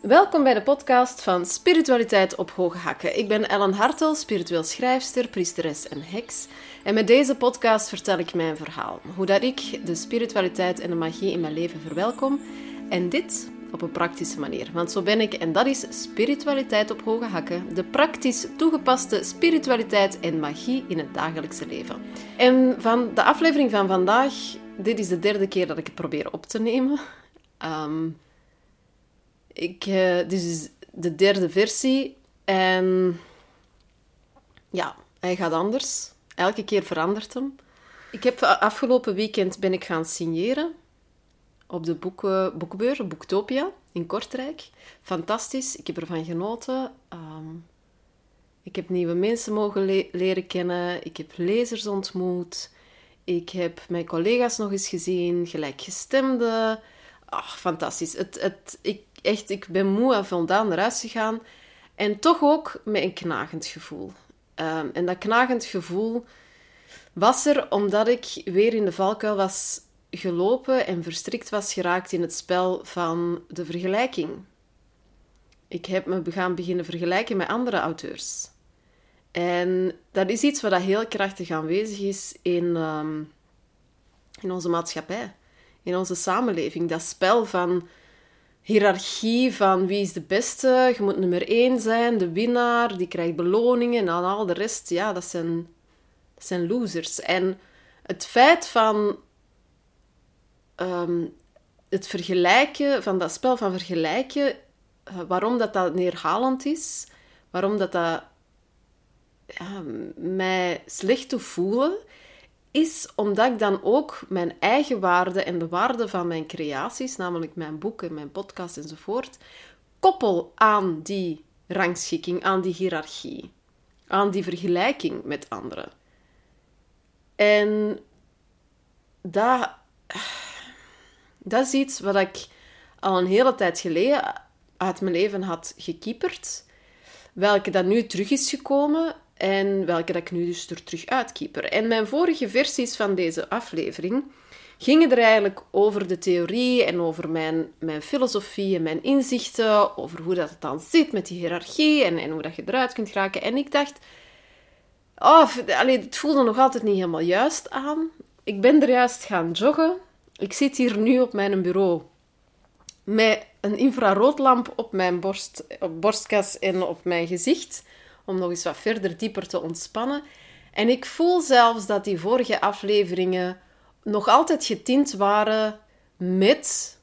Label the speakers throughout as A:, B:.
A: Welkom bij de podcast van Spiritualiteit op Hoge Hakken. Ik ben Ellen Hartel, spiritueel schrijfster, priesteres en heks. En met deze podcast vertel ik mijn verhaal. Hoe dat ik de spiritualiteit en de magie in mijn leven verwelkom. En dit op een praktische manier. Want zo ben ik en dat is spiritualiteit op hoge hakken. De praktisch toegepaste spiritualiteit en magie in het dagelijkse leven. En van de aflevering van vandaag, dit is de derde keer dat ik het probeer op te nemen. Ehm, ik, uh, dit is de derde versie en ja, hij gaat anders. Elke keer verandert hem. Ik heb afgelopen weekend ben ik gaan signeren op de boeken, boekbeur, Boektopia in Kortrijk. Fantastisch, ik heb ervan genoten. Ehm, ik heb nieuwe mensen mogen leren kennen. Ik heb lezers ontmoet. Ik heb mijn collega's nog eens gezien, gelijkgestemden. Ach, fantastisch. Het, het, ik, echt, ik ben moe en voldaan naar huis gegaan. En toch ook met een knagend gevoel. Ehm, en dat knagend gevoel was er omdat ik weer in de valkuil was gelopen en verstrikt was geraakt in het spel van de vergelijking. Ik heb me gaan beginnen vergelijken met andere auteurs. En dat is iets wat heel krachtig aanwezig is in, ehm, in onze maatschappij, in onze samenleving. Dat spel van hiërarchie van wie is de beste, je moet nummer één zijn, de winnaar, die krijgt beloningen en al de rest, ja, dat zijn, dat zijn losers. En het feit van um, het vergelijken, van dat spel van vergelijken, uh, waarom dat, dat neerhalend is, waarom dat dat mij slecht te voelen, is omdat ik dan ook mijn eigen waarde en de waarde van mijn creaties, namelijk mijn boeken, mijn podcast enzovoort, koppel aan die rangschikking, aan die hiërarchie, aan die vergelijking met anderen. En dat is iets wat ik al een hele tijd geleden uit mijn leven had gekieperd. Welke dat nu terug is gekomen en welke dat ik nu dus er terug uitkieper. En mijn vorige versies van deze aflevering gingen er eigenlijk over de theorie en over mijn, mijn filosofie en mijn inzichten, over hoe dat het dan zit met die hiërarchie en, en hoe dat je eruit kunt geraken. En ik dacht, oh, allee, het voelde nog altijd niet helemaal juist aan. Ik ben er juist gaan joggen ik zit hier nu op mijn bureau met een infraroodlamp op mijn borst, op borstkas en op mijn gezicht, om nog eens wat verder dieper te ontspannen. En ik voel zelfs dat die vorige afleveringen nog altijd getint waren met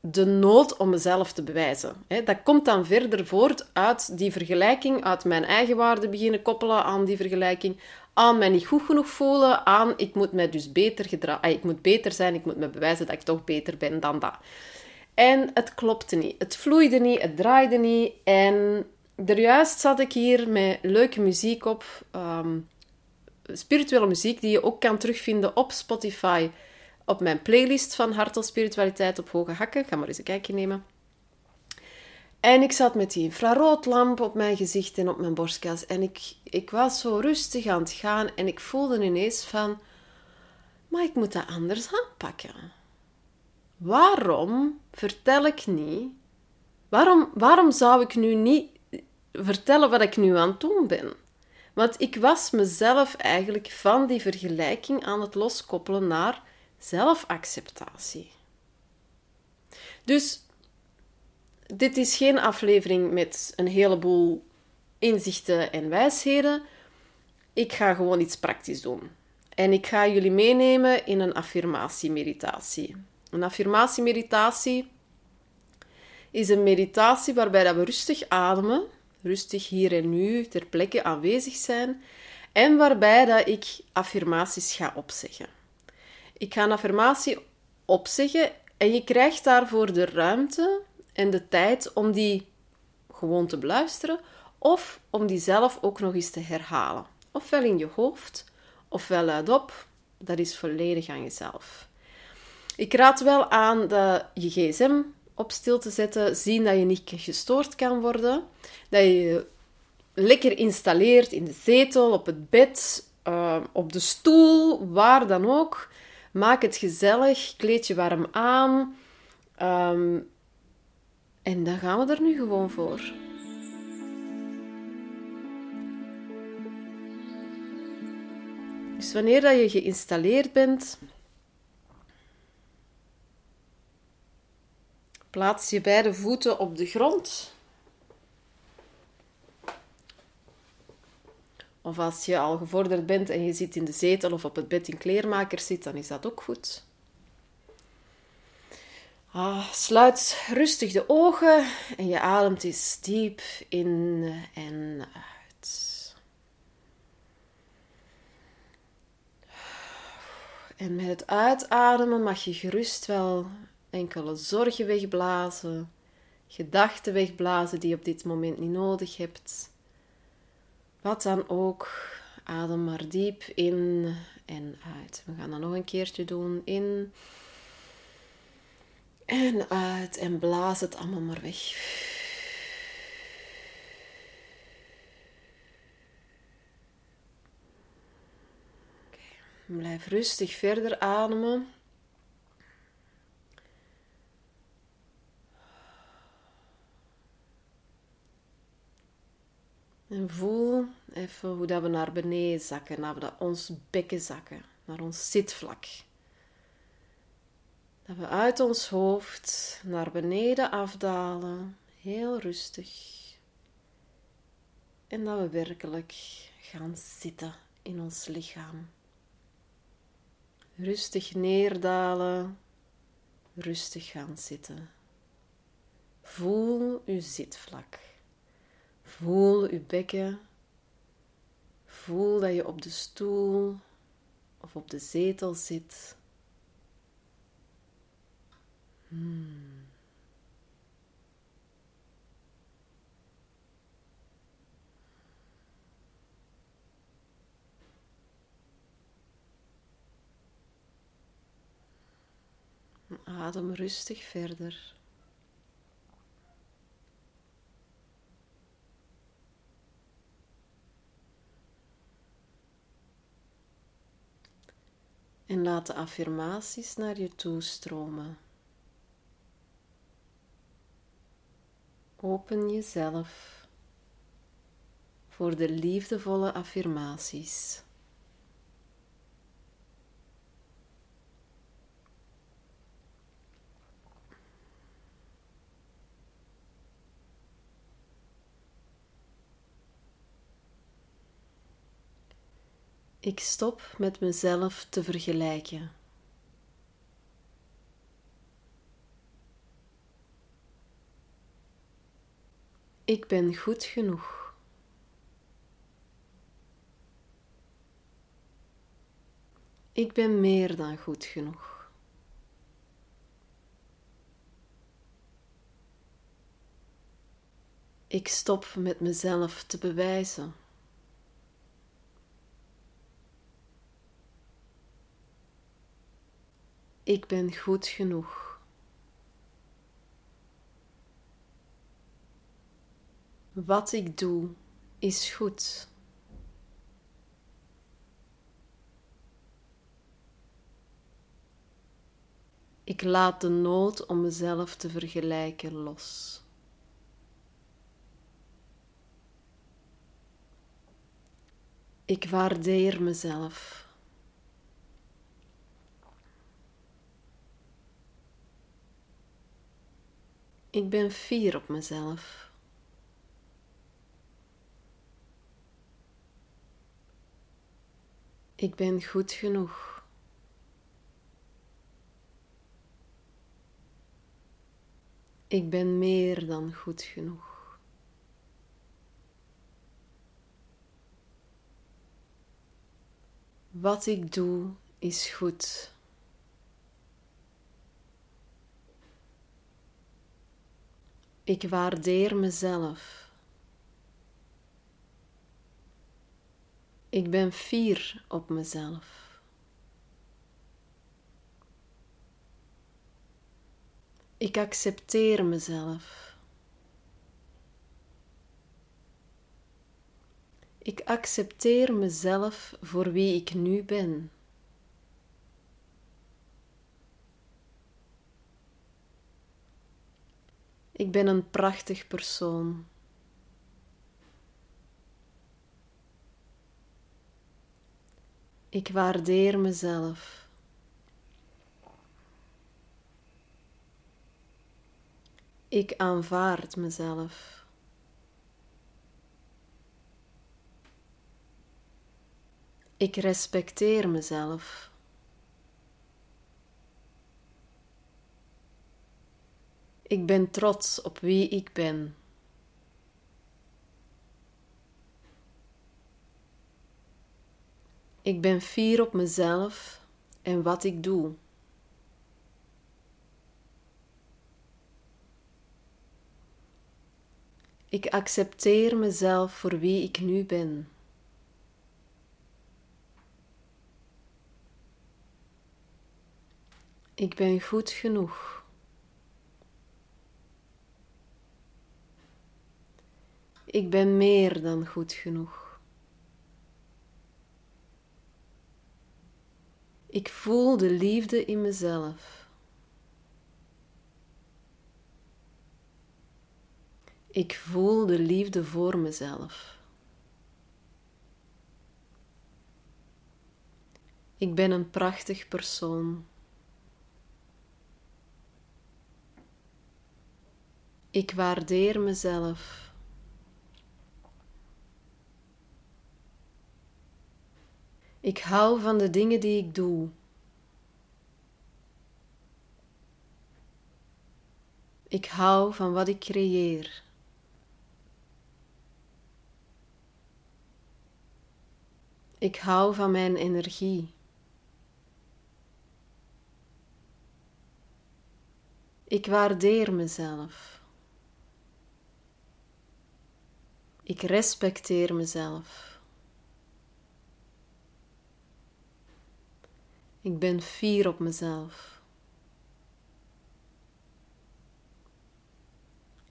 A: de nood om mezelf te bewijzen. Dat komt dan verder voort uit die vergelijking, uit mijn eigen waarde beginnen koppelen aan die vergelijking, aan mij niet goed genoeg voelen, aan ik moet mij dus beter gedragen, ik moet beter zijn, ik moet me bewijzen dat ik toch beter ben dan dat. En het klopte niet, het vloeide niet, het draaide niet. En er juist zat ik hier met leuke muziek op, ehm, spirituele muziek die je ook kan terugvinden op Spotify, op mijn playlist van Hartel Spiritualiteit op Hoge Hakken. Ga maar eens een kijkje nemen. En ik zat met die infraroodlamp op mijn gezicht en op mijn borstkas. En ik, ik was zo rustig aan het gaan. En ik voelde ineens van... Maar ik moet dat anders aanpakken. Waarom vertel ik niet... Waarom, waarom zou ik nu niet vertellen wat ik nu aan het doen ben? Want ik was mezelf eigenlijk van die vergelijking aan het loskoppelen naar zelfacceptatie. Dus dit is geen aflevering met een heleboel inzichten en wijsheden. Ik ga gewoon iets praktisch doen. En ik ga jullie meenemen in een affirmatie-meditatie. Een affirmatie-meditatie is een meditatie waarbij we rustig ademen, rustig hier en nu ter plekke aanwezig zijn en waarbij dat ik affirmaties ga opzeggen. Ik ga een affirmatie opzeggen en je krijgt daarvoor de ruimte en de tijd om die gewoon te beluisteren of om die zelf ook nog eens te herhalen. Ofwel in je hoofd, ofwel luidop. Dat is volledig aan jezelf. Ik raad wel aan dat je gsm op stil te zetten, zien dat je niet gestoord kan worden, dat je lekker installeert in de zetel, op het bed, uh, op de stoel, waar dan ook. Maak het gezellig, kleed je warm aan. Um, En dan gaan we er nu gewoon voor. Dus wanneer dat je geïnstalleerd bent, plaats je beide voeten op de grond. Of als je al gevorderd bent en je zit in de zetel of op het bed in kleermaker zit, dan is dat ook goed. Ah, sluit rustig de ogen en je ademt eens diep in en uit. En met het uitademen mag je gerust wel enkele zorgen wegblazen, gedachten wegblazen die je op dit moment niet nodig hebt. Wat dan ook, adem maar diep in en uit. We gaan dat nog een keertje doen. In en uit en blaas het allemaal maar weg. Blijf rustig verder ademen. En voel even hoe dat we naar beneden zakken, naar dat ons bekken zakken, naar ons zitvlak. Dat we uit ons hoofd naar beneden afdalen, heel rustig. En dat we werkelijk gaan zitten in ons lichaam. Rustig neerdalen, rustig gaan zitten. Voel uw zitvlak. Voel uw bekken. Voel dat je op de stoel of op de zetel zit. Hmm. Adem rustig verder. En laat de affirmaties naar je toe stromen. Open jezelf voor de liefdevolle affirmaties. Ik stop met mezelf te vergelijken. Ik ben goed genoeg. Ik ben meer dan goed genoeg. Ik stop met mezelf te bewijzen. Ik ben goed genoeg. Wat ik doe is goed. Ik laat de nood om mezelf te vergelijken los. Ik waardeer mezelf. Ik ben fier op mezelf. Ik ben goed genoeg. Ik ben meer dan goed genoeg. Wat ik doe is goed. Ik waardeer mezelf. Ik ben fier op mezelf. Ik accepteer mezelf. Ik accepteer mezelf voor wie ik nu ben. Ik ben een prachtig persoon. Ik waardeer mezelf. Ik aanvaard mezelf. Ik respecteer mezelf. Ik ben trots op wie ik ben. Ik ben fier op mezelf en wat ik doe. Ik accepteer mezelf voor wie ik nu ben. Ik ben goed genoeg. Ik ben meer dan goed genoeg. Ik voel de liefde in mezelf. Ik voel de liefde voor mezelf. Ik ben een prachtig persoon. Ik waardeer mezelf. Ik hou van de dingen die ik doe. Ik hou van wat ik creëer. Ik hou van mijn energie. Ik waardeer mezelf. Ik respecteer mezelf. Ik ben fier op mezelf.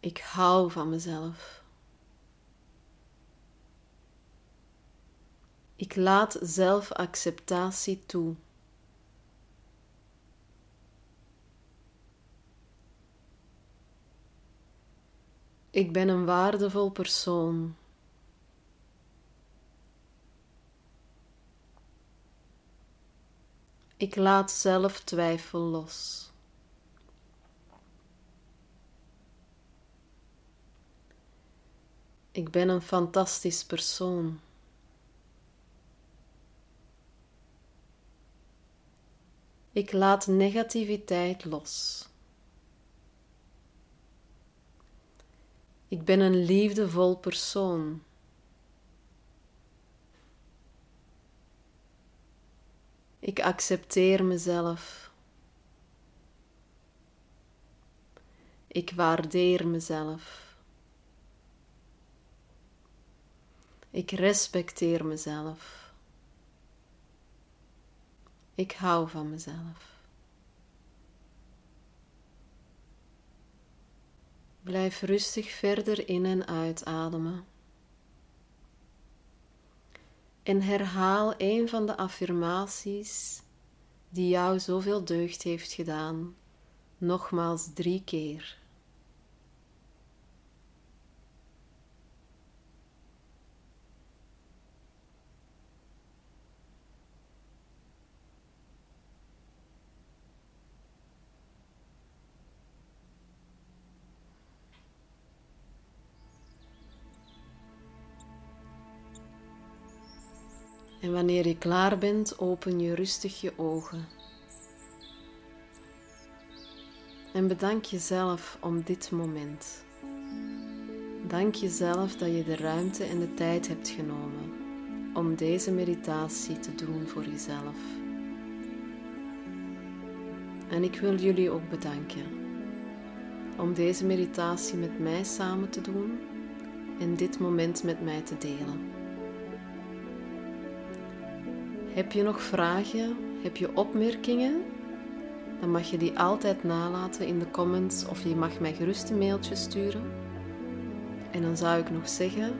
A: Ik hou van mezelf. Ik laat zelfacceptatie toe. Ik ben een waardevol persoon. Ik laat zelf twijfel los. Ik ben een fantastisch persoon. Ik laat negativiteit los. Ik ben een liefdevol persoon. Ik accepteer mezelf. Ik waardeer mezelf. Ik respecteer mezelf. Ik hou van mezelf. Blijf rustig verder in en uitademen. En herhaal een van de affirmaties die jou zoveel deugd heeft gedaan, nogmaals drie keer. En wanneer je klaar bent, open je rustig je ogen. En bedank jezelf om dit moment. Dank jezelf dat je de ruimte en de tijd hebt genomen om deze meditatie te doen voor jezelf. En ik wil jullie ook bedanken om deze meditatie met mij samen te doen en dit moment met mij te delen. Heb je nog vragen? Heb je opmerkingen? Dan mag je die altijd nalaten in de comments of je mag mij gerust een mailtje sturen. En dan zou ik nog zeggen: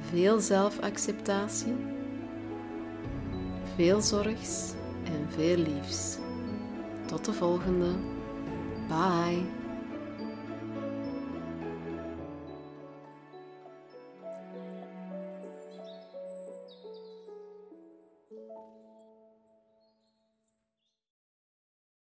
A: veel zelfacceptatie, veel zorgs en veel liefs. Tot de volgende. Bye.